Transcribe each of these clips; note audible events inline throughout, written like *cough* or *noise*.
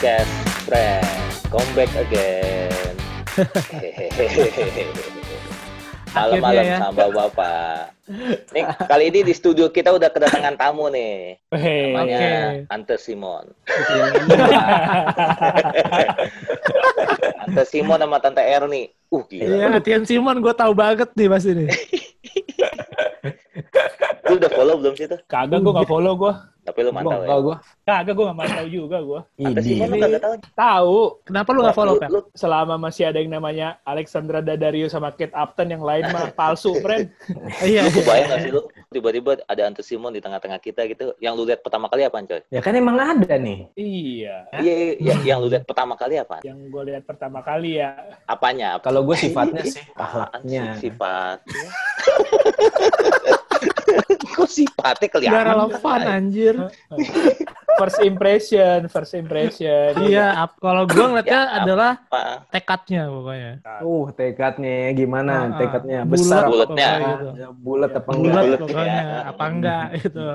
podcast friend come back again. *laughs* Malam-malam ya. sama bapak. Nih kali ini di studio kita udah kedatangan tamu nih. Hei, namanya Oke. Ante Simon. *laughs* Ante Simon sama Tante Erni uh gila. Iya, Atian Simon gue tahu banget nih mas ini. *laughs* lu udah follow belum sih tuh kagak gue gak follow gue. tapi lu mantau ya gua, Kagak gue gak mantau juga gue. Ini. Simon lu kagak tahu Tahu Kenapa lu gak follow, Pep? lu, selama masih ada yang namanya Alexandra Daddario sama Kate Upton yang lain mah *laughs* palsu, friend. *laughs* Iya. lu kebayang gak sih lu tiba-tiba ada Ante Simon di tengah-tengah kita gitu yang lu lihat pertama kali apaan coy Ya kan emang ada nih. Iya. iya iya, iya. yang lu lihat pertama kali apa Yang gue lihat pertama kali ya. apanya apa Kalau gue sifatnya sih, sih ahlaknya. sifat *laughs* kok sifatnya Gak kelihatan relevan anjir. First impression, first impression. Iya, ap- kalau gue ngeliatnya Ya, adalah apa tekadnya pokoknya. Uh, tekadnya gimana? Ah, tekadnya besar apa bulatnya. gitu. Ya, bulat apa enggak? Bulat, pokoknya, ya. apa enggak gitu.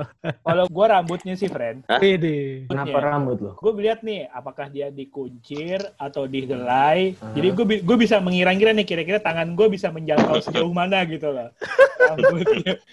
Kalau gue rambutnya sih, friend. Pede. Kenapa rambut lo? Gue lihat nih, apakah dia dikuncir atau dihelai. Ah. Jadi gue gue bisa mengira-ngira nih kira-kira tangan gue bisa menjangkau sejauh mana gitu loh. Rambutnya. *laughs*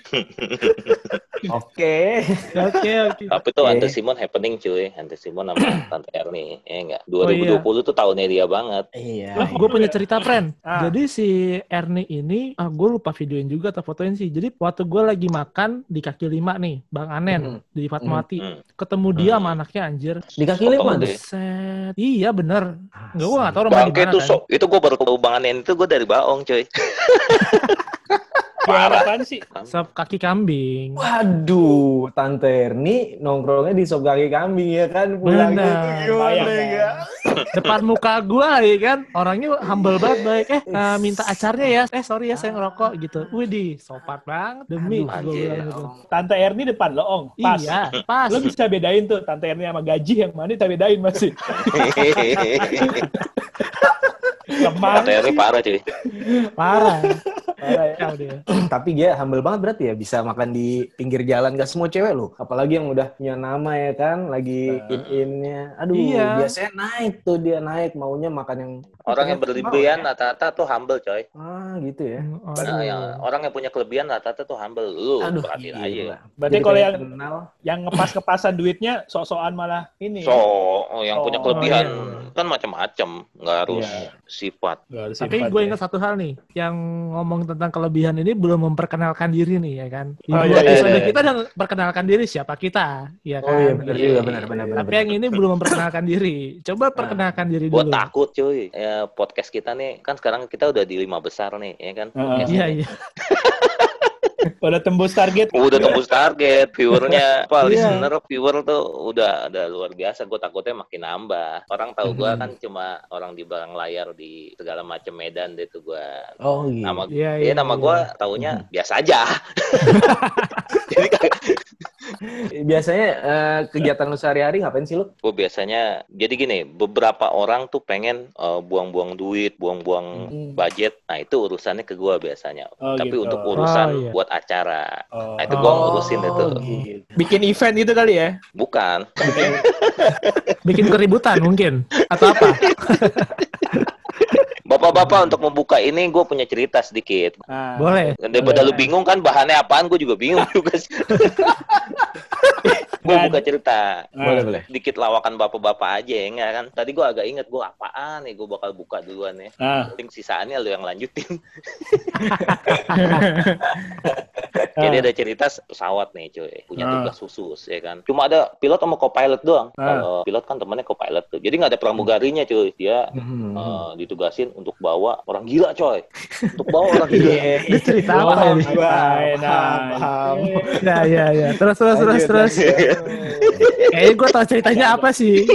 Oke. Oke, oke. tapi tuh Oke. Ante Simon happening cuy Ante Simon sama *clears throat* Tante Erni ya enggak Oh, iya. 2020 tuh tahunnya dia banget Iya. Lah, gue punya cerita, friend. *clears throat* Ah. Jadi si Ernie ini, ah gue lupa videoin juga atau fotoin sih. Jadi waktu gue lagi makan di kaki lima nih, Bang Anen Hmm. di Fatmawati. Hmm. Ketemu dia Hmm. sama anaknya anjir. Di kaki lima deh. Set. Iya bener. Enggak, gue gak tau rumah di mana tuh kan. so, itu gue baru tahu bangan itu gue dari Baong cuy *laughs* Ya apaan sih? Sop kaki kambing. Waduh, Tante Erni nongkrongnya di sop kaki kambing ya kan? Pulangnya Benar. gimana Bayang, ya? *coughs* Depan muka gue ya kan. Orangnya humble banget baik. Eh eh, minta acarnya ya. Eh sorry ya saya ngerokok gitu. Widih sopat banget. Demi Aduh, gitu. Tante Erni depan lo, Ong. Pas. Iya, pas. Lo bisa bedain tuh Tante Erni sama gaji yang mana kita bedain masih. *laughs* Lemah. Tante Erni parah cuy Parah. Parah ya. Ya, dia. *clears throat* Tapi dia humble banget berarti ya bisa makan di pinggir jalan gak semua cewek loh. Apalagi yang udah punya nama ya kan, lagi in-innya. Aduh, Iya. biasanya naik tuh dia naik maunya makan yang orang yang berlebihan ya? rata-rata tuh humble coy Ah, gitu ya. Oh, Nah, yang orang yang punya kelebihan rata-rata tuh humble lu Aduh, perhatiin aja. Berarti kalau yang kenal. yang ngepas-kepasan duitnya sok-sokan malah ini. so oh, yang punya Oh, kelebihan iya. kan macam-macam nggak harus Iya. sifat Gak Tapi gue ya. ingat satu hal nih, yang ngomong tentang kelebihan ini belum memperkenalkan diri nih ya kan. Di Oh, iya, iya, episode iya. kita udah memperkenalkan diri siapa kita, ya kan. Oh iya benar Iya, juga iya, benar iya. benar benar. Tapi yang ini belum memperkenalkan diri. Coba perkenalkan diri Gue dulu. takut cuy. Ya, podcast kita nih kan sekarang kita udah di lima besar nih, ya kan? Podcast Iya ini. iya. *laughs* Udah tembus target. Udah tembus target, viewernya, apa Iya. listener, viewer tuh udah ada luar biasa. Gue takutnya makin nambah. Orang tahu gue Hmm. kan cuma orang di belakang layar di segala macam medan deh tuh gue. Oh gitu. Nama Iya Iya, iya. nama iya. gue taunya biasa aja. *laughs* Jadi kayak Biasanya eh, kegiatan lu sehari-hari ngapain sih lu? gue biasanya jadi gini, beberapa orang tuh pengen eh, buang-buang duit, buang-buang Hmm. budget. Nah, itu urusannya ke gue biasanya. Oh, Tapi gitu. untuk urusan Oh, iya. buat acara. Oh. Nah, itu gue ngurusin itu. gitu. Bikin event gitu kali ya. Bukan. Bikin keributan mungkin atau apa? *laughs* Bapak-bapak untuk membuka ini gue punya cerita sedikit. Nah, Boleh. Daripada lu bingung kan bahannya apaan, gue juga bingung *laughs* juga sih. Gue Dan- buka cerita. nah, Boleh boleh. Dikit lawakan bapak-bapak aja ya nggak kan. Tadi gue agak inget gue apaan nih gue bakal buka duluan ya. nah, Penting sisaannya lu yang lanjutin. *laughs* Ah. Jadi ada cerita pesawat nih cuy, punya Ah. tugas khusus ya kan. Cuma ada pilot sama co-pilot doang. Ah. Kalau pilot kan temannya co-pilot tuh. Jadi nggak ada pramugarinya cuy. Dia Hmm. eh, ditugasin untuk bawa orang gila coy. untuk bawa orang *laughs* gila. Iya. Ini cerita apa ini? paham. Ya ya. Terus terus terus terus. Kayaknya gue tau ceritanya apa sih.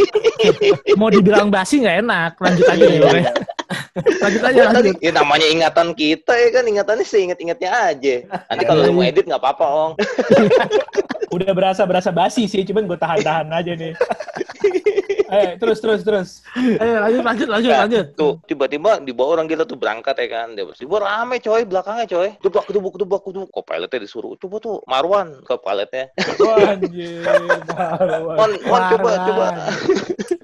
Mau dibilang basi nggak enak. Lanjut aja deh. Bang. lanjut aja lanjut. Ya namanya ingatan kita ya kan ingatannya seinget-ingetnya aja. Nanti kalau lu mau edit nggak apa-apa ong. udah berasa berasa basi sih, cuman gue tahan-tahan aja nih. Eh, terus terus terus. Ayo lanjut lanjut lanjut Nah, lanjut. Tuh, tiba-tiba dibawa orang gila tuh berangkat ya kan. Dia tiba rame coy belakangnya coy. Coba kedubuk kedubuk kedubuk. Kok pilotnya disuruh. Coba tuh Marwan ke pilotnya. Anjir. Marwan. Wan, Wan coba coba.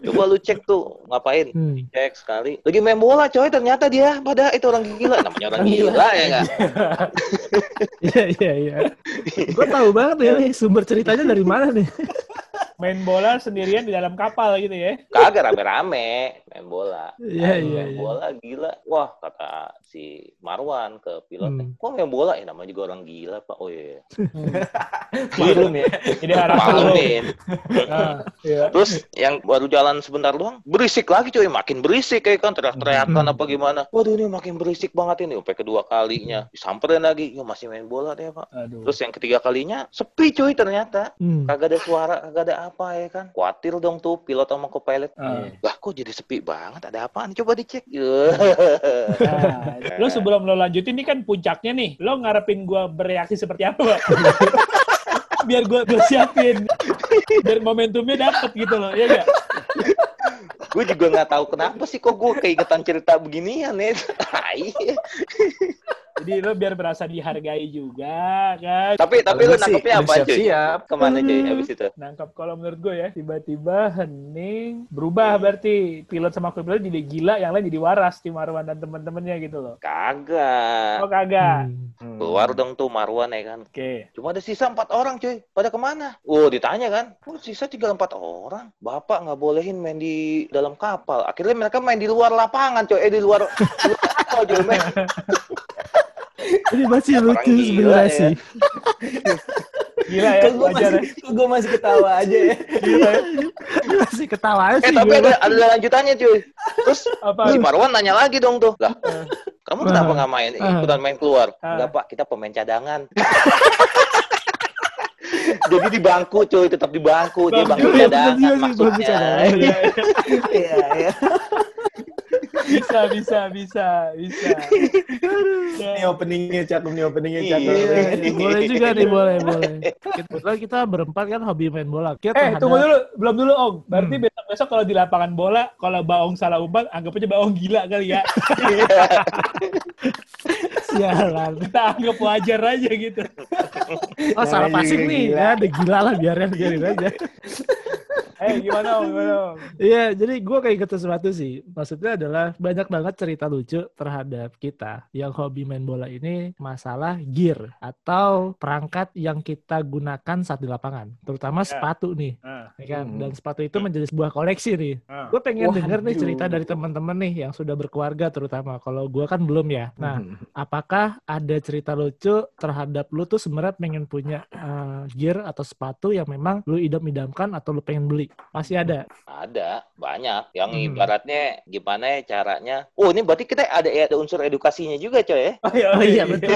coba lu cek tuh ngapain. Hmm. Cek sekali. Lagi main bola coy ternyata dia pada itu orang gila. Namanya orang gila ya enggak? Iya iya iya. Gue tahu banget ya nih sumber ceritanya dari mana nih. Main bola sendirian di dalam kapal gitu ya. Kagak rame-rame main bola. Iya, Main iya, iya. bola gila. Wah, kata si Marwan ke pilotnya. Hmm. Kok main bola? Ya namanya juga orang gila, Pak. Oh iya. Belum ya. Jadi arah Maklumin. Nah, iya. Terus yang baru jalan sebentar doang, berisik lagi cuy, makin berisik kayak kan teriak-teriakan Hmm. apa gimana. Waduh ini makin berisik banget ini. Sampai kedua kalinya disamperin lagi, ya masih main bola deh pak. Aduh. Terus yang ketiga kalinya sepi cuy ternyata. Hmm. Kagak ada suara, kagak ada apa ya kan. Kuatir dong tuh pilot sama co-pilot. Ah. Lah kok jadi sepi banget, ada apaan? Coba dicek. Nah, lu sebelum lo lanjutin ini kan puncaknya nih. Lo ngarepin gua bereaksi seperti apa? *laughs* Biar gua, gua siapin. Biar momentumnya dapet gitu loh, ya gak? gue juga nggak tahu kenapa sih kok gue keingetan cerita beginian ya. *laughs* Jadi lo biar berasa dihargai juga, kan? tapi tapi sih nangkepnya apa cuy? Siap-siap. Ke mana cuy Hmm. abis itu? Nangkap kalau menurut gue ya, tiba-tiba hening, berubah berarti pilot sama co-pilot jadi gila, yang lain jadi waras tim Marwan dan teman-temannya gitu loh. Kagak. Oh kagak. Hmm. Keluar dong tuh Marwan ya kan. Oke. Cuma ada sisa empat orang cuy. Pada ke mana? Oh ditanya kan. Oh sisa tinggal empat orang. Bapak nggak bolehin main di dalam kapal. Akhirnya mereka main di luar lapangan cuy. Eh di luar, di luar kapal cuy. *laughs* Ini masih lucu gila sebenarnya ya. sih. Gila ya, gue masih, ya. gue masih ketawa aja ya. Gila ya. masih ketawa aja Eh sih. tapi gue. ada, ada lanjutannya cuy. Terus Apa? si Marwan nanya lagi dong tuh. Lah kamu kenapa nggak main? Ah. Ikutan main keluar. Enggak pak, kita pemain cadangan. *laughs* Jadi di bangku cuy, tetap di bangku. Dia bangku Iya, cadangan maksudnya. cadangan. Iya, iya. *laughs* Iya, iya. bisa, bisa, bisa, bisa. Ini openingnya cakep nih, openingnya Iya. cakep. Iya, iya, boleh juga nih, boleh, boleh. Kebetulan kita berempat kan hobi main bola. Kita Eh, terhadap- tunggu dulu. Belum dulu, Ong. Berarti Hmm. besok-besok kalau di lapangan bola, kalau Baong salah umpan, anggap aja Baong gila kali ya. *laughs* Sialan. Kita anggap wajar aja gitu. *laughs* Oh, salah passing nih. gila. Ya, udah gila lah biarin biarin aja. *laughs* Eh, gimana, Ong? Gimana? Iya, jadi gue kayak gitu sesuatu sih. Maksudnya adalah banyak banget cerita lucu terhadap kita yang hobi main bola ini masalah gear atau perangkat yang kita gunakan saat di lapangan. Terutama Ya. sepatu nih. Ah, ya kan? Hmm. Dan sepatu itu menjadi sebuah koleksi nih. ah. Gue pengen Waduh. denger nih cerita dari teman-teman nih yang sudah berkeluarga terutama. Kalau gue kan belum ya. Nah, apakah ada cerita lucu terhadap lu tuh sebenarnya pengen punya uh, gear atau sepatu yang memang lu idam-idamkan atau lu pengen beli? Pasti ada. Ada, banyak. Yang Hmm. ibaratnya gimana ya caranya. Oh, ini berarti kita ada ada unsur edukasinya juga, coy ya. Oh, iya, Oh iya, *laughs* betul. *laughs*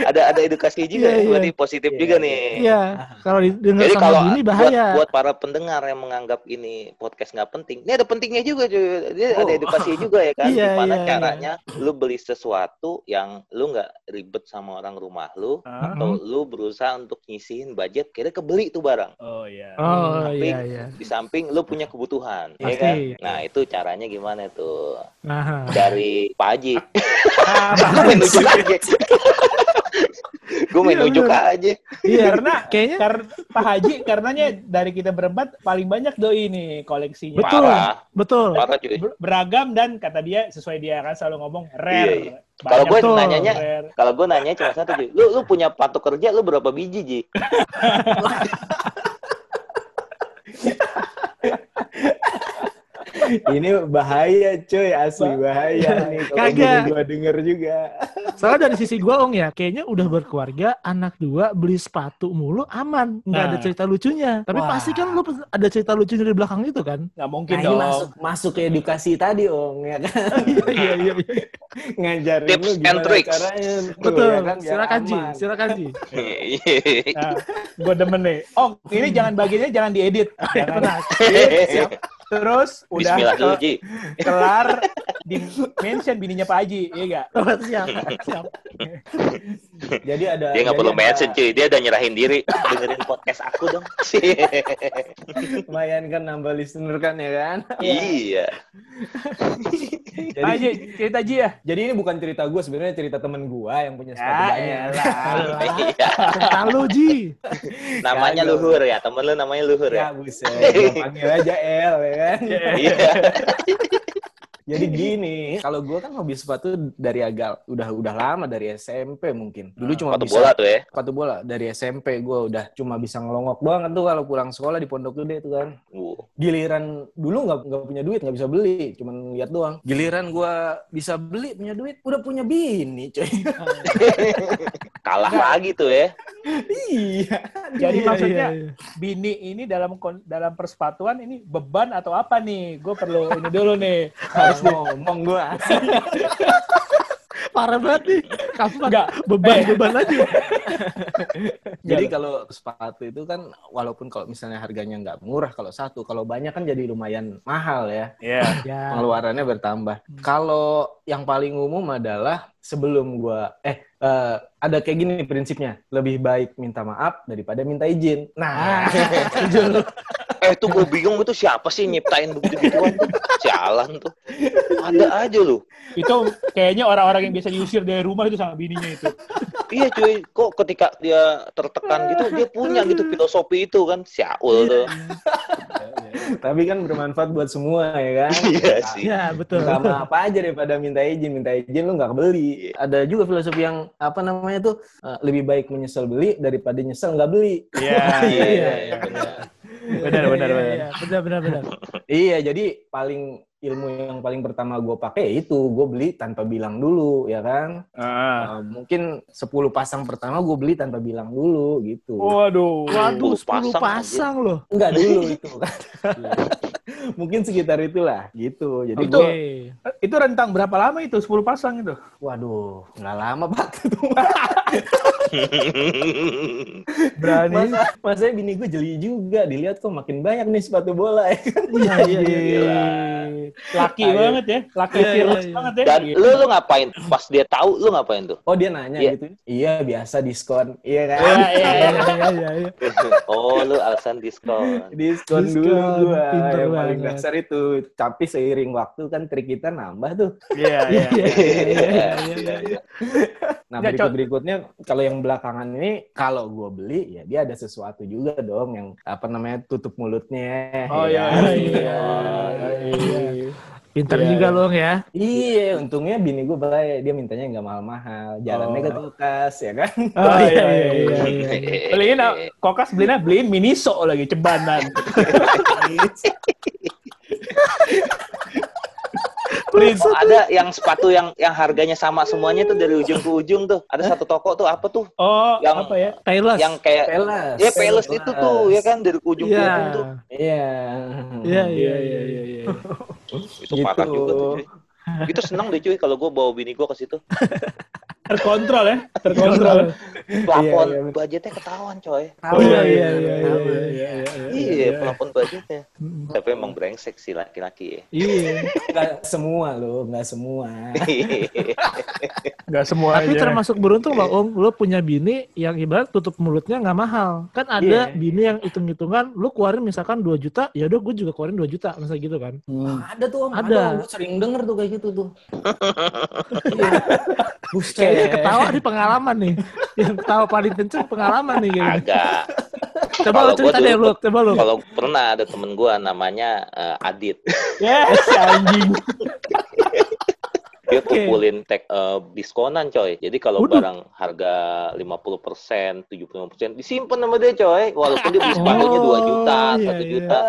ada ada edukasi juga, Iya, iya. berarti positif Iya, juga iya. nih. Iya, kalau didengar Jadi sama kalau buat, bahaya. buat para pendengar yang menganggap ini podcast nggak penting, ini ada pentingnya juga cuy. Dia Oh. ada edukasi juga ya kan. *laughs* Iya, Gimana iya, caranya lu beli sesuatu yang lu nggak ribet sama orang rumah lu, Ah. atau lu berusaha untuk nyisihin budget, kira kebeli tuh barang. Oh, iya. Oh Tapi iya iya. di samping lu punya kebutuhan, ya kan? Nah itu caranya gimana tuh? Nah, Dari Pak Haji. Ah. *laughs* Gue main Iya, aja. iya karena *laughs* kayaknya karena Pak Haji karenanya dari kita berempat paling banyak doi nih koleksinya. Betul. Parah, betul. parah cuy. Ber- beragam dan kata dia sesuai dia kan selalu ngomong rare. Iya, iya. Banyak Kalau gue nanyanya, kalau gue nanya cuma satu Ji. Lu lu punya patu kerja lu berapa biji Ji? *laughs* Ini bahaya cuy, asli bahaya nih. *laughs* Kalau Kagak. gua denger juga. Soalnya dari sisi gua Ong ya, kayaknya udah berkeluarga, anak dua beli sepatu mulu aman, nggak ada Nah. cerita lucunya. Tapi Wah. pasti kan lu ada cerita lucunya di belakang itu kan? Nggak mungkin Nah, ini dong. masuk masuk ke edukasi tadi, Ong, ya kan? *laughs* Iya iya iya. Ngajarin Tips lu and gimana tricks. caranya. tuh, Betul. ya kan, Silakan Ji, silakan Ji. *laughs* Nah, gue demen nih. Oh, ini jangan bagiannya jangan diedit. Jangan. Siap. Terus udah ke- Ji. kelar di mention bininya Pak Haji, iya gak? *laughs* Oh, siap, siap. Jadi ada Dia nggak jadi perlu ada- mention, cuy. Dia udah nyerahin diri. Dengerin podcast aku dong. *laughs* Lumayan kan nambah listener kan ya kan? iya. Pak Haji, cerita Haji ya? Jadi ini bukan cerita gue, sebenarnya cerita temen gue yang punya sepatu Ya, banyak. *laughs* Iya. Cerita lu, Ji. Namanya. Luhur ya. Temen lu namanya Luhur Ya ya. buset, panggil aja L ya kan. *laughs* Iya. Jadi gini, kalau gue kan hobi sepatu dari agak udah udah lama dari SMP mungkin. Dulu cuma Sepatu bisa bola tuh ya. sepatu bola dari SMP gue udah cuma bisa ngelongok banget tuh kalau pulang sekolah di Pondok Gede tuh kan. Uh. Giliran dulu nggak nggak punya duit nggak bisa beli, cuman lihat doang. Giliran gue bisa beli punya duit, udah punya bini coy. *laughs* Kalah lagi tuh ya. *laughs* iya. Jadi Iya, maksudnya iya, iya. bini ini dalam dalam persepatuan ini beban atau apa nih? Gue perlu ini dulu nih. *laughs* Harus ngomong gue. *laughs* Parah banget nih. Kapan? Enggak. Beban-beban aja. *laughs* Jadi kalau sepatu itu kan walaupun kalau misalnya harganya nggak murah kalau satu, kalau banyak kan jadi lumayan mahal ya. Iya. Ya. pengeluarannya bertambah. Kalau yang paling umum adalah sebelum gua eh eh, ada kayak gini prinsipnya, lebih baik minta maaf daripada minta izin. Nah, *laughs* Eh itu gue bingung itu siapa sih nyiptain begitu-gituan tuh? Sialan tuh. Ada aja lu. Itu kayaknya orang-orang yang biasa diusir dari rumah itu sama bininya itu. Iya cuy, kok ketika dia tertekan gitu dia punya gitu filosofi itu kan. Siaul tuh. tapi kan bermanfaat buat semua ya kan. Iya sih. Ya, betul. Minta maaf aja daripada minta izin, minta izin lu nggak Ada juga filosofi yang apa namanya tuh eh, lebih baik menyesal beli daripada nyesel nggak beli. *laughs* Iya. Iya, iya, benar. Benar, benar, Iya, benar. iya, Benar, benar, benar. *laughs* Iya, jadi paling ilmu yang paling pertama gue pakai itu gue beli tanpa bilang dulu ya kan. Ah. Eh, mungkin 10 pasang pertama gue beli tanpa bilang dulu gitu. Waduh. Waduh, 10 10 pasang, pasang, loh. Enggak dulu itu kan. *laughs* Mungkin sekitar itulah gitu. Jadi Itu- gue, Itu rentang berapa lama itu? 10 pasang itu? waduh, nggak lama pak. *laughs* Berani. Masa, masanya bini gue jeli juga. Dilihat kok makin banyak nih sepatu bola ya kan. Iya, iya, iya. Gila. Laki Ayo. banget ya. Laki Iya, iya, fearless iya. banget ya. Dan Gitu. lu lu ngapain? Pas dia tahu lu ngapain tuh? Oh dia nanya Iya. gitu. Iya biasa diskon. Iya kan. Iya, iya, Iya, iya. iya, iya, iya. *laughs* Oh, lu alasan diskon. Diskon, Diskon, dulu pinter Yang paling dasar itu. Tapi seiring waktu kan trik kita nambah tuh. Iya, Iya, iya. iya, iya, iya, iya, iya. Nah Nggak, kalau yang belakangan ini kalau gua beli ya dia ada sesuatu juga dong yang apa namanya tutup mulutnya. Oh, ya iya, kan? iya, iya. Pinter Iya. juga loh ya. Iya, untungnya bini gue baik. Dia mintanya nggak mahal-mahal. Jalannya Oh. ke kulkas, ya kan? Oh, iya, iya, iya, iya, iya. iya, iya. Beliin kokas beliin beliin miniso lagi cebanan. *laughs* Prince. ada yang sepatu yang yang harganya sama semuanya tuh dari ujung ke ujung tuh. Ada satu toko tuh apa tuh? Oh, Yang- apa ya? Payless. Yang kayak Pelas. ya peles itu tuh ya kan dari ujung ke Iya. ujung tuh. Iya. Iya, iya, iya, iya, iya. Itu Gitu. parah juga tuh. Cuy. Itu seneng deh cuy kalau gue bawa bini gue ke situ. *laughs* Terkontrol ya, terkontrol. Plafon Iya, iya, budgetnya ketahuan coy. Oh, iya, iya, iya, iya, Tahu, iya, iya. Iya, plafon budgetnya. Tapi emang brengsek sih laki-laki ya. Iya. Nggak semua loh, nggak semua. *laughs* Enggak semua Tapi aja. termasuk beruntung loh Om, lo punya bini yang ibarat tutup mulutnya nggak mahal. Kan ada Iya. bini yang hitung-hitungan, lo keluarin misalkan 2 juta, ya udah gue juga keluarin 2 juta, misalnya gitu kan. Ada tuh om, Ada. ada. Gue sering denger tuh kayak gitu tuh. *laughs* Iya. Buset. Kayaknya *laughs* ketawa di pengalaman nih. Yang ketawa paling kenceng pengalaman nih kayaknya. Agak. Coba gua cerita deh lo, coba lo. Kalau pernah ada temen gue namanya eh, Adit. Ya, *laughs* si anjing. *laughs* Dia kumpulin tag eh, diskonan coy. Jadi kalau barang harga 50%, 75% disimpan sama dia coy. Walaupun dia beli sepatunya 2 juta, Oh, iya, 1 iya. juta.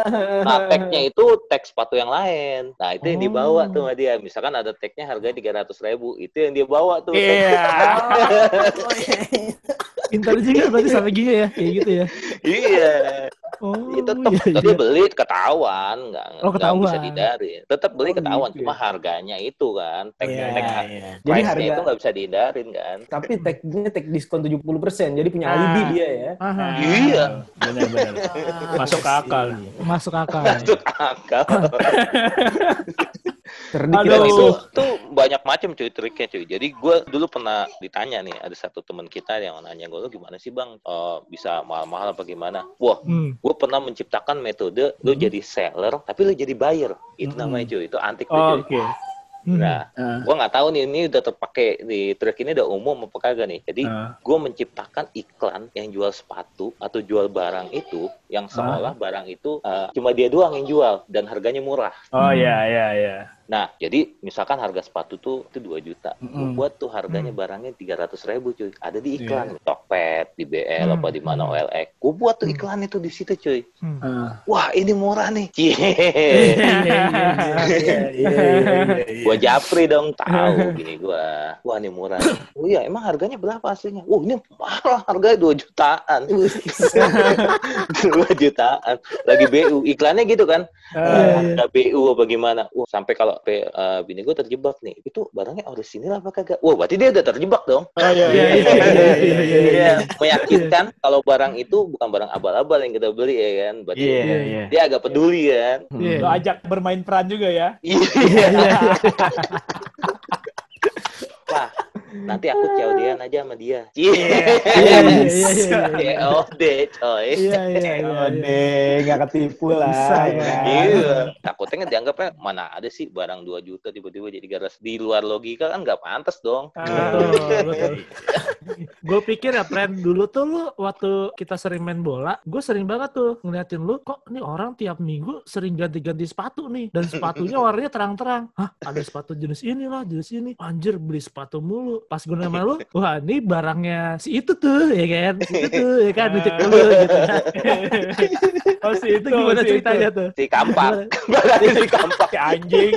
Nah, tagnya itu tag sepatu yang lain. Nah, itu yang dibawa tuh sama dia. Misalkan ada tagnya harganya 300 ribu. Itu yang dia bawa tuh. Iya. Pintar *laughs* juga berarti sampai gini ya, kayak gitu ya. iya. Oh, Ya, tetap iya, tapi iya. beli ketahuan nggak Oh, nggak bisa ketahuan. dihindarin tetap beli Oh, ketahuan gitu cuma ya. harganya itu kan tag Iya, tag iya. Jadi harga itu nggak bisa dihindarin kan tapi tagnya tag diskon 70%. Jadi punya Ah. alibi dia ya. Aha. Iya. Benar-benar. Masuk ke akal. Masuk akal. masuk akal *laughs* Cerdik Aduh. Dan itu tuh banyak macam cuy triknya cuy. Jadi gue dulu pernah ditanya nih ada satu teman kita yang nanya gue lu gimana sih bang Eh, bisa mahal-mahal apa gimana? Wah Hmm. gue pernah menciptakan metode lu jadi seller tapi lu jadi buyer. Itu Hmm. namanya cuy. Itu antik tuh Oh, cuy. Oke. Hmm. Nah Ah. gue nggak tahu nih ini udah terpakai di trik ini udah umum apa kagak nih. Jadi Ah. gue menciptakan iklan yang jual sepatu atau jual barang itu yang seolah barang itu eh, cuma dia doang yang jual dan harganya murah. Oh iya iya iya. Nah, jadi misalkan harga sepatu tuh itu 2 juta. Gue Mm-mm. buat tuh harganya barangnya 300 ribu cuy. Ada di iklan. Tokped, di BL, Hmm. apa di mana OLX. Gue buat tuh iklan itu di situ cuy. Hmm. Ah. Wah, ini murah nih. Iya, iya, iya, iya, iya. Gue japri dong. Tahu *laughs* gini gue. Wah, ini murah. nih. Oh iya, emang harganya berapa aslinya? Wah, ini mahal. Harganya 2 jutaan. *laughs* 2 jutaan. Lagi BU. Iklannya gitu kan. Ah. ada BU apa gimana. Wah, sampai kalau pe- eh, bini gue terjebak nih. Itu barangnya orisinil apa kagak? Wah, berarti dia udah terjebak dong. Oh iya iya Iya, iya. iya, iya, iya, iya. Iya, meyakinkan kalau barang itu bukan barang abal-abal yang kita beli ya kan. Berarti Iya iya. dia agak peduli kan. Iya. Lo ajak bermain peran juga ya. Iya. *laughs* Nanti aku COD-an aja sama dia. *laughs* Iya. Iya, iya, iya, iya. COD, coy. Iya, iya, iya, Oh, iya. deh, nggak ketipu lah. Bisa, ya kan? Iya, takutnya dianggapnya mana ada sih barang 2 juta tiba-tiba jadi garas di luar logika kan nggak pantas dong. Ah. Betul, betul. gue pikir ya, friend, dulu tuh lu waktu kita sering main bola, gue sering banget tuh ngeliatin lu, kok nih orang tiap minggu sering ganti-ganti sepatu nih, dan sepatunya warnanya terang-terang. Hah, ada sepatu jenis ini lah, jenis ini. Anjir, beli sepatu mulu. Pas gue nama lu, *laughs* wah ini barangnya si itu tuh, ya kan? Si itu tuh, ya kan? Nitip dulu gitu. *laughs* Oh si itu gimana si ceritanya tuh? Si kampak, *laughs* barangnya si kampak. Si anjing.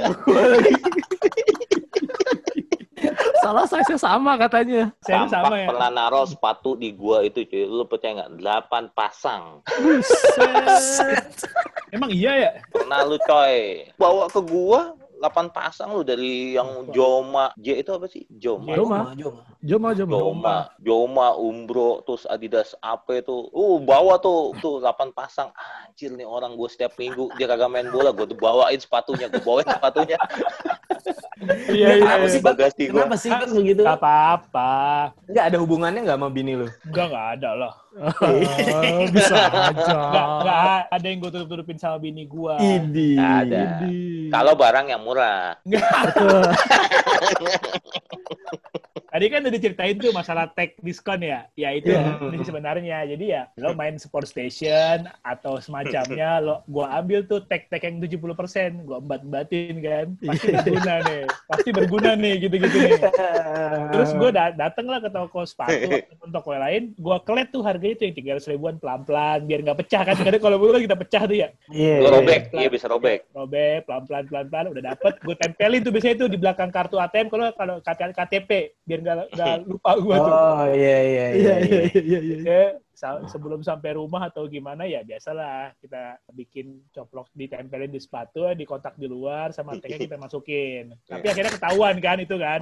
Salah size sama katanya. Saya Kampak sama ya. pernah naruh sepatu di gua itu cuy. Lu percaya nggak? 8 pasang. Buset. Emang iya ya? Pernah lu coy. Bawa ke gua 8 pasang lu dari yang Joma. J itu apa sih? Joma. Joma. Joma. Joma, Joma. Joma, Joma, Umbro, terus Adidas apa itu. Uh, bawa tuh tuh 8 pasang. Anjir nih orang gue setiap minggu dia kagak main bola, gue tuh bawain sepatunya, gue bawain sepatunya. *laughs* Iya iya. Kenapa iya. sih? Bagasi gue. Kenapa sih kan begitu? Gak apa-apa. Nggak ada hubungannya nggak sama bini lu? Enggak, enggak ada lah. Oh, *laughs* bisa aja. Enggak, enggak ada yang gue tutup-tutupin sama bini gua. Idi. Ada. Ini. Kalau barang yang murah. Betul. *laughs* *laughs* Tadi kan udah diceritain tuh masalah tag diskon ya. Ya itu Iya. ini sebenarnya. Jadi ya lo main sport station atau semacamnya lo gua ambil tuh tag-tag yang 70%, gua embat-embatin kan. Pasti berguna nih. Pasti berguna nih gitu-gitu nih. Terus gue da dateng lah ke toko sepatu atau toko yang lain, gue kelet tuh harganya tuh yang tiga ribuan pelan-pelan biar nggak pecah kan. Kadang kalau kan kita pecah tuh ya, Iya. Lu robek, iya bisa robek. robek pelan-pelan pelan-pelan udah dapet, gue tempelin tuh biasanya tuh di belakang kartu ATM kalau kalau KTP biar nggak nggak lupa gue tuh. Oh iya iya Iya, iya, iya, iya. iya. Ya, sa- sebelum sampai rumah atau gimana ya biasalah kita bikin coplok ditempelin di sepatu di kotak di luar sama tagnya kita masukin tapi akhirnya ketahuan kan itu kan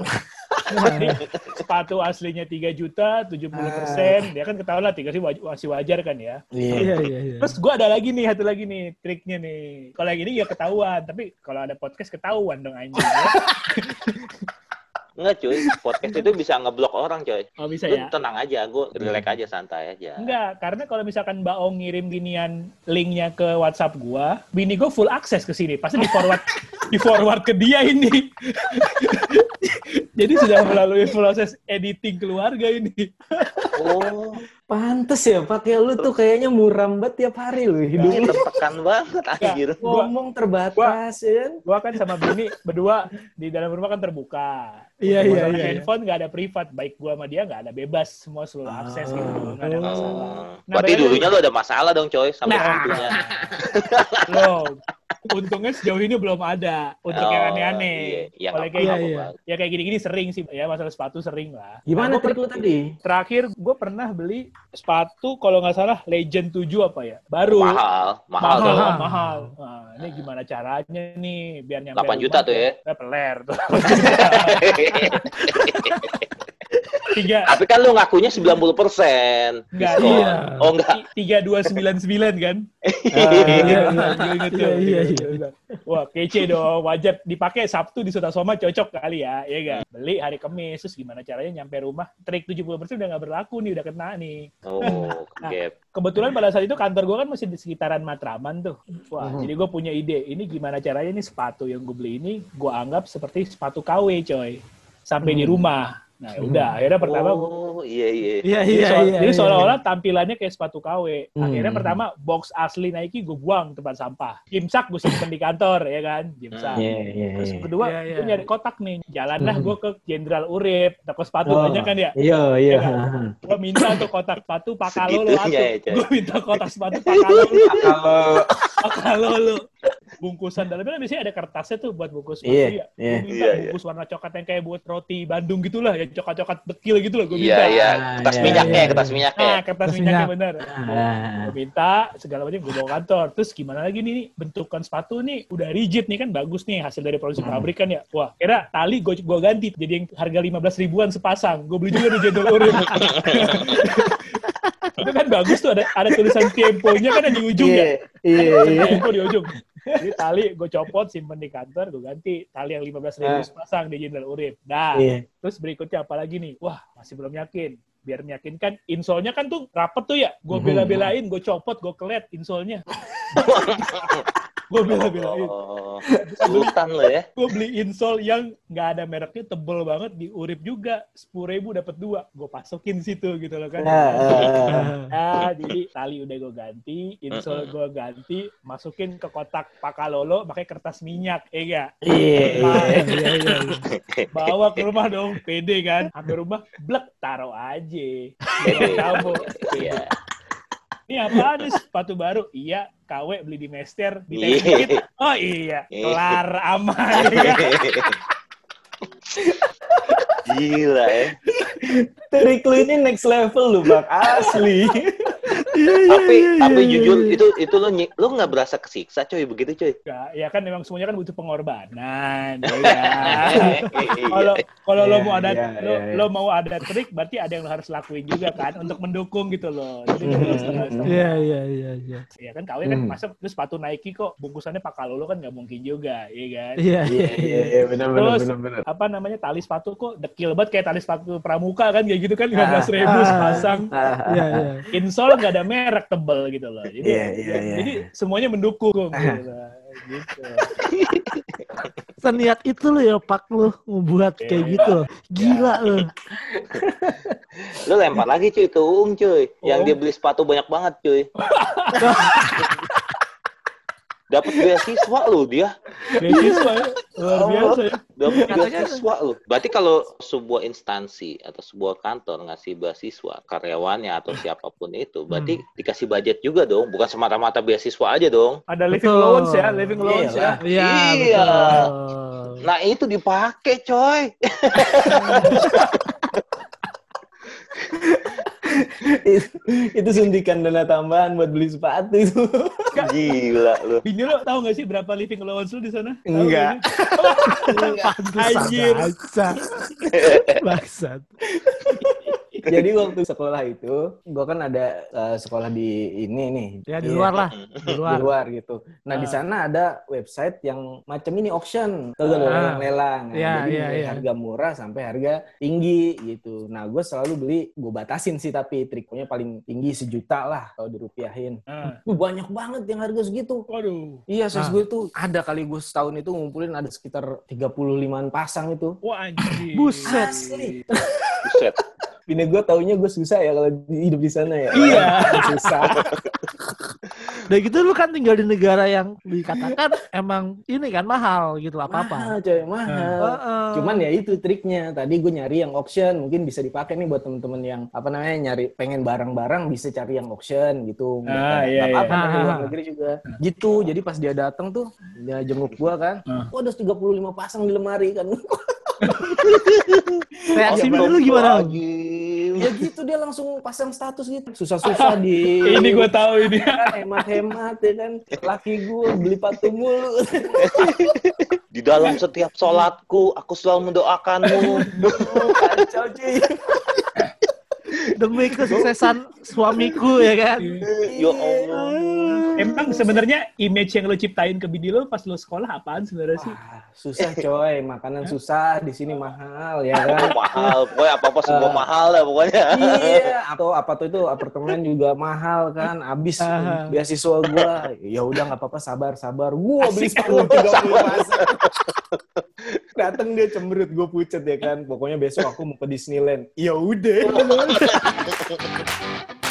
sepatu aslinya 3 juta 70 persen ya kan ketahuan lah tiga sih waj- masih wajar kan ya Iya. Iya, iya, iya. terus gua ada lagi nih satu lagi nih triknya nih kalau yang ini ya ketahuan tapi kalau ada podcast ketahuan dong anjing ya. *laughs* Enggak cuy, podcast itu bisa ngeblok orang coy. oh bisa Lu ya tenang aja, gue relax aja, santai aja. Enggak, karena kalau misalkan Mbak Ong ngirim ginian linknya ke WhatsApp gua, bini gua full akses ke sini. Pasti di forward *laughs* di forward ke dia ini. *laughs* Jadi sudah melalui proses editing keluarga ini. Oh, Pantes ya pakai lu tuh kayaknya muram banget tiap hari lu hidup ini lu. tertekan *laughs* banget anjir. Gua- Ngomong terbatas ya kan. Gua kan sama bini berdua di dalam rumah kan terbuka. Iya, iya, Masalah iya, iya. Handphone nggak ada privat, baik gua sama dia nggak ada bebas, semua seluruh akses gitu, nggak ada masalah. Oh, Nah, berarti dulunya lu ada masalah dong coy sama Nah. waktunya. *laughs* Loh, untungnya sejauh ini belum ada untuk Oh, yang aneh-aneh. Iya, iya, Oleh nggak kayak Iya, iya. Ya kayak gini-gini sering sih ya masalah sepatu sering lah. Gimana Nah, gua trik lu tadi? Terakhir gue pernah beli sepatu kalau nggak salah Legend 7 apa ya? Baru. Mahal, mahal, mahal, mahal. mahal. Nah, ini gimana caranya nih biar nyampe 8 juta rumah tuh ya. Peler tuh. *laughs* Tiga, Tapi kan lu ngakunya 90 persen. Enggak, iya. Oh enggak. tiga dua sembilan sembilan kan? *laughs* iya, iya. Inget tuh. Iya, iya, iya. Wah, kece dong. Wajar dipakai Sabtu di Sota Soma cocok kali ya. Iya gak? Beli hari Kamis. Terus gimana caranya nyampe rumah? Trik 70% udah nggak berlaku nih. Udah kena nih. Oh, *laughs* gap. Kebetulan pada saat itu kantor gue kan masih di sekitaran Matraman tuh. Wah, Mhm. jadi gue punya ide. Ini gimana caranya nih sepatu yang gue beli ini gue anggap seperti sepatu KW coy. Sampai di Mhm. rumah. Nah, udah. Akhirnya pertama gua- Oh, iya iya. Iya, jadi, iya, iya. jadi iya. seolah-olah tampilannya kayak sepatu KW. Akhirnya Hmm. pertama box asli Nike gue buang tempat sampah. Gimsak gue simpen di kantor ya kan, Gimsak. Iya, iya, Terus iya. kedua Iya, iya. gue nyari kotak nih. Jalanlah Hmm. gue ke Jenderal Urip, toko sepatu Oh. banyak kan ya. Iya, iya. Gue minta tuh kotak sepatu Pakalo ya, atuh. Gue minta kotak sepatu Pakalo lo. Kalau *laughs* Pakalo lo. Bungkusan dalamnya kan biasanya ada kertasnya tuh buat bungkus sepatu Iya, ya. iya. Gue minta Iya, iya. bungkus warna coklat yang kayak buat roti Bandung gitulah, yang coklat-coklat bekil gitu lah gue Iya minta. iya. Ah, Kertas iya, minyaknya, iya, kertas iya. minyaknya. Nah, kertas Kertas minyaknya minyak. bener. Ah. Gue minta segala macam gue bawa kantor. Terus gimana lagi nih, nih bentukan sepatu nih udah rigid nih kan bagus nih hasil dari produksi Hmm. pabrik kan ya. Wah, kira tali gue gua ganti jadi yang harga 15 ribuan sepasang. Gue beli juga di Jenderal Urip. Itu kan bagus tuh ada ada tulisan temponya kan ada di ujung ya. Iya, iya. Tempo di ujung. Jadi tali gue copot simpen di kantor, gue ganti tali yang 15 ribu Ah. sepasang di Jenderal Urip. Nah, Iya. Terus berikutnya apa lagi nih? Wah, masih belum yakin. Biar meyakinkan, insolnya kan tuh rapet tuh ya. Gue Mhm. bela-belain, gue copot, gue kelet insolnya. *laughs* gue bela-belain. Oh, sultan lo ya. Gue beli insol yang nggak ada mereknya, tebel banget, di Urip juga. 10 ribu dapat dua. Gue pasokin situ gitu loh kan. Ah, ah, *laughs* ah. Ah, jadi tali udah gue ganti, insol gue ganti, masukin ke kotak pakalolo pakai kertas minyak, ya enggak? Iya, iya. Iya, iya, iya. bawa ke rumah dong, pede kan. Sampai rumah, blek, taruh aja. *laughs* Iya. Ini apa nih sepatu baru? Iya, KW beli di Mester, di Iya. dikit. Oh iya, kelar aman. ya. Gila ya. Trik lu ini next level lu, Bang. Asli. Iya, iya, Tapi iya, tapi jujur itu itu lo lo nggak berasa kesiksa coy begitu coy. Nggak, ya kan memang semuanya kan butuh pengorbanan. *laughs* ya? Kalau kalau lo mau ada lo, lo mau ada trik, berarti ada yang lo harus lakuin juga kan untuk mendukung gitu loh. Lo setengah-setengah. Iya, iya, iya, iya. Ya kan KW kan Hmm. masa itu sepatu Nike kok bungkusannya pakai lolo kan nggak mungkin juga, iya kan? Iya, Iya, iya, benar benar Terus, benar benar. apa namanya tali sepatu kok dekil banget kayak tali sepatu pramuka kan kayak gitu kan lima belas ribu Ah. sepasang Ah, Iya, iya. insole nggak ada merek tebel gitu loh jadi Iya, iya, iya. jadi semuanya mendukung gitu, gitu. Seniat itu lo ya, Pak lu membuat Iya, kayak iya. gitu. Gila lo. Lo *laughs* lempar lagi cuy ke Uung cuy. Yang Oh. dia beli sepatu banyak banget cuy. *laughs* Dapat beasiswa lo dia. beasiswa ya luar biasa ya Dapat Katanya- beasiswa lo. Berarti kalau sebuah instansi atau sebuah kantor ngasih beasiswa karyawannya atau siapa pun itu, berarti dikasih budget juga dong. Bukan semata-mata beasiswa aja dong. ada living Betul. loans ya living loans ya Iyalah. Iya, Iya. betul. Nah itu dipakai coy. *laughs* itu, itu suntikan dana tambahan buat beli sepatu itu. Gila lo. Bini lo tahu nggak sih berapa living allowance lo di sana? Enggak. *laughs* Anjir. Bangsat. Bangsat. *laughs* *laughs* Jadi waktu sekolah itu, gua kan ada eh, sekolah di ini nih. Ya di luar lah, di Di luar. luar gitu. Nah, di Ah. sana ada website yang macam ini auction, tau gak lo, Ah. lelang-lelang. Nah, Iya, jadi iya, mulai iya. harga murah sampai harga tinggi gitu. Nah, gue selalu beli, gue batasin sih tapi triknya paling tinggi sejuta lah kalau dirupiahin. Ah. Uh, banyak banget yang harga segitu. Waduh. Iya, Ah. gue tuh ada kali gue setahun itu ngumpulin ada sekitar 35-an pasang itu. Wah anjir. Buset. Asli. *laughs* Bini gue taunya gue susah ya kalau hidup di sana ya. Iya. susah. Udah gitu lu kan tinggal di negara yang dikatakan *laughs* emang ini kan mahal gitu apa-apa. Mahal coy, mahal. Heeh. Cuman ya itu triknya. Tadi gue nyari yang auction, mungkin bisa dipakai nih buat temen-temen yang apa namanya nyari pengen barang-barang bisa cari yang auction gitu. Ah, Nggak iya, apa-apa iya. kan, di luar Ah. negeri juga. Gitu. Jadi pas dia datang tuh dia jenguk gua kan. Ah. Kok ada 35 pasang di lemari kan. *laughs* Reaksi Iya, lu gimana? Lagi. ya gitu dia langsung pasang status gitu. Susah-susah *laughs* di Ini gue tahu ini. kan hemat-hemat ya kan. Laki gue beli patung mulu. Di dalam setiap sholatku, aku selalu mendoakanmu. Kacau cuy. Demi kesuksesan suamiku ya kan. Ya Allah. Emang sebenarnya image yang lo ciptain ke bini lo pas lo sekolah apaan sebenarnya sih? Ah, susah coy, makanan susah, di sini mahal ya *laughs* kan. mahal. Pokoknya apa-apa semua Ah. mahal ya pokoknya. iya, atau apa tuh itu apartemen juga mahal kan, habis Ah. beasiswa gua. Ya udah nggak apa-apa, sabar sabar. Gua beli sepuluh tiga *laughs* Datang dia cemberut, gue pucet ya kan. Pokoknya besok aku mau ke Disneyland. Ya udah. *laughs*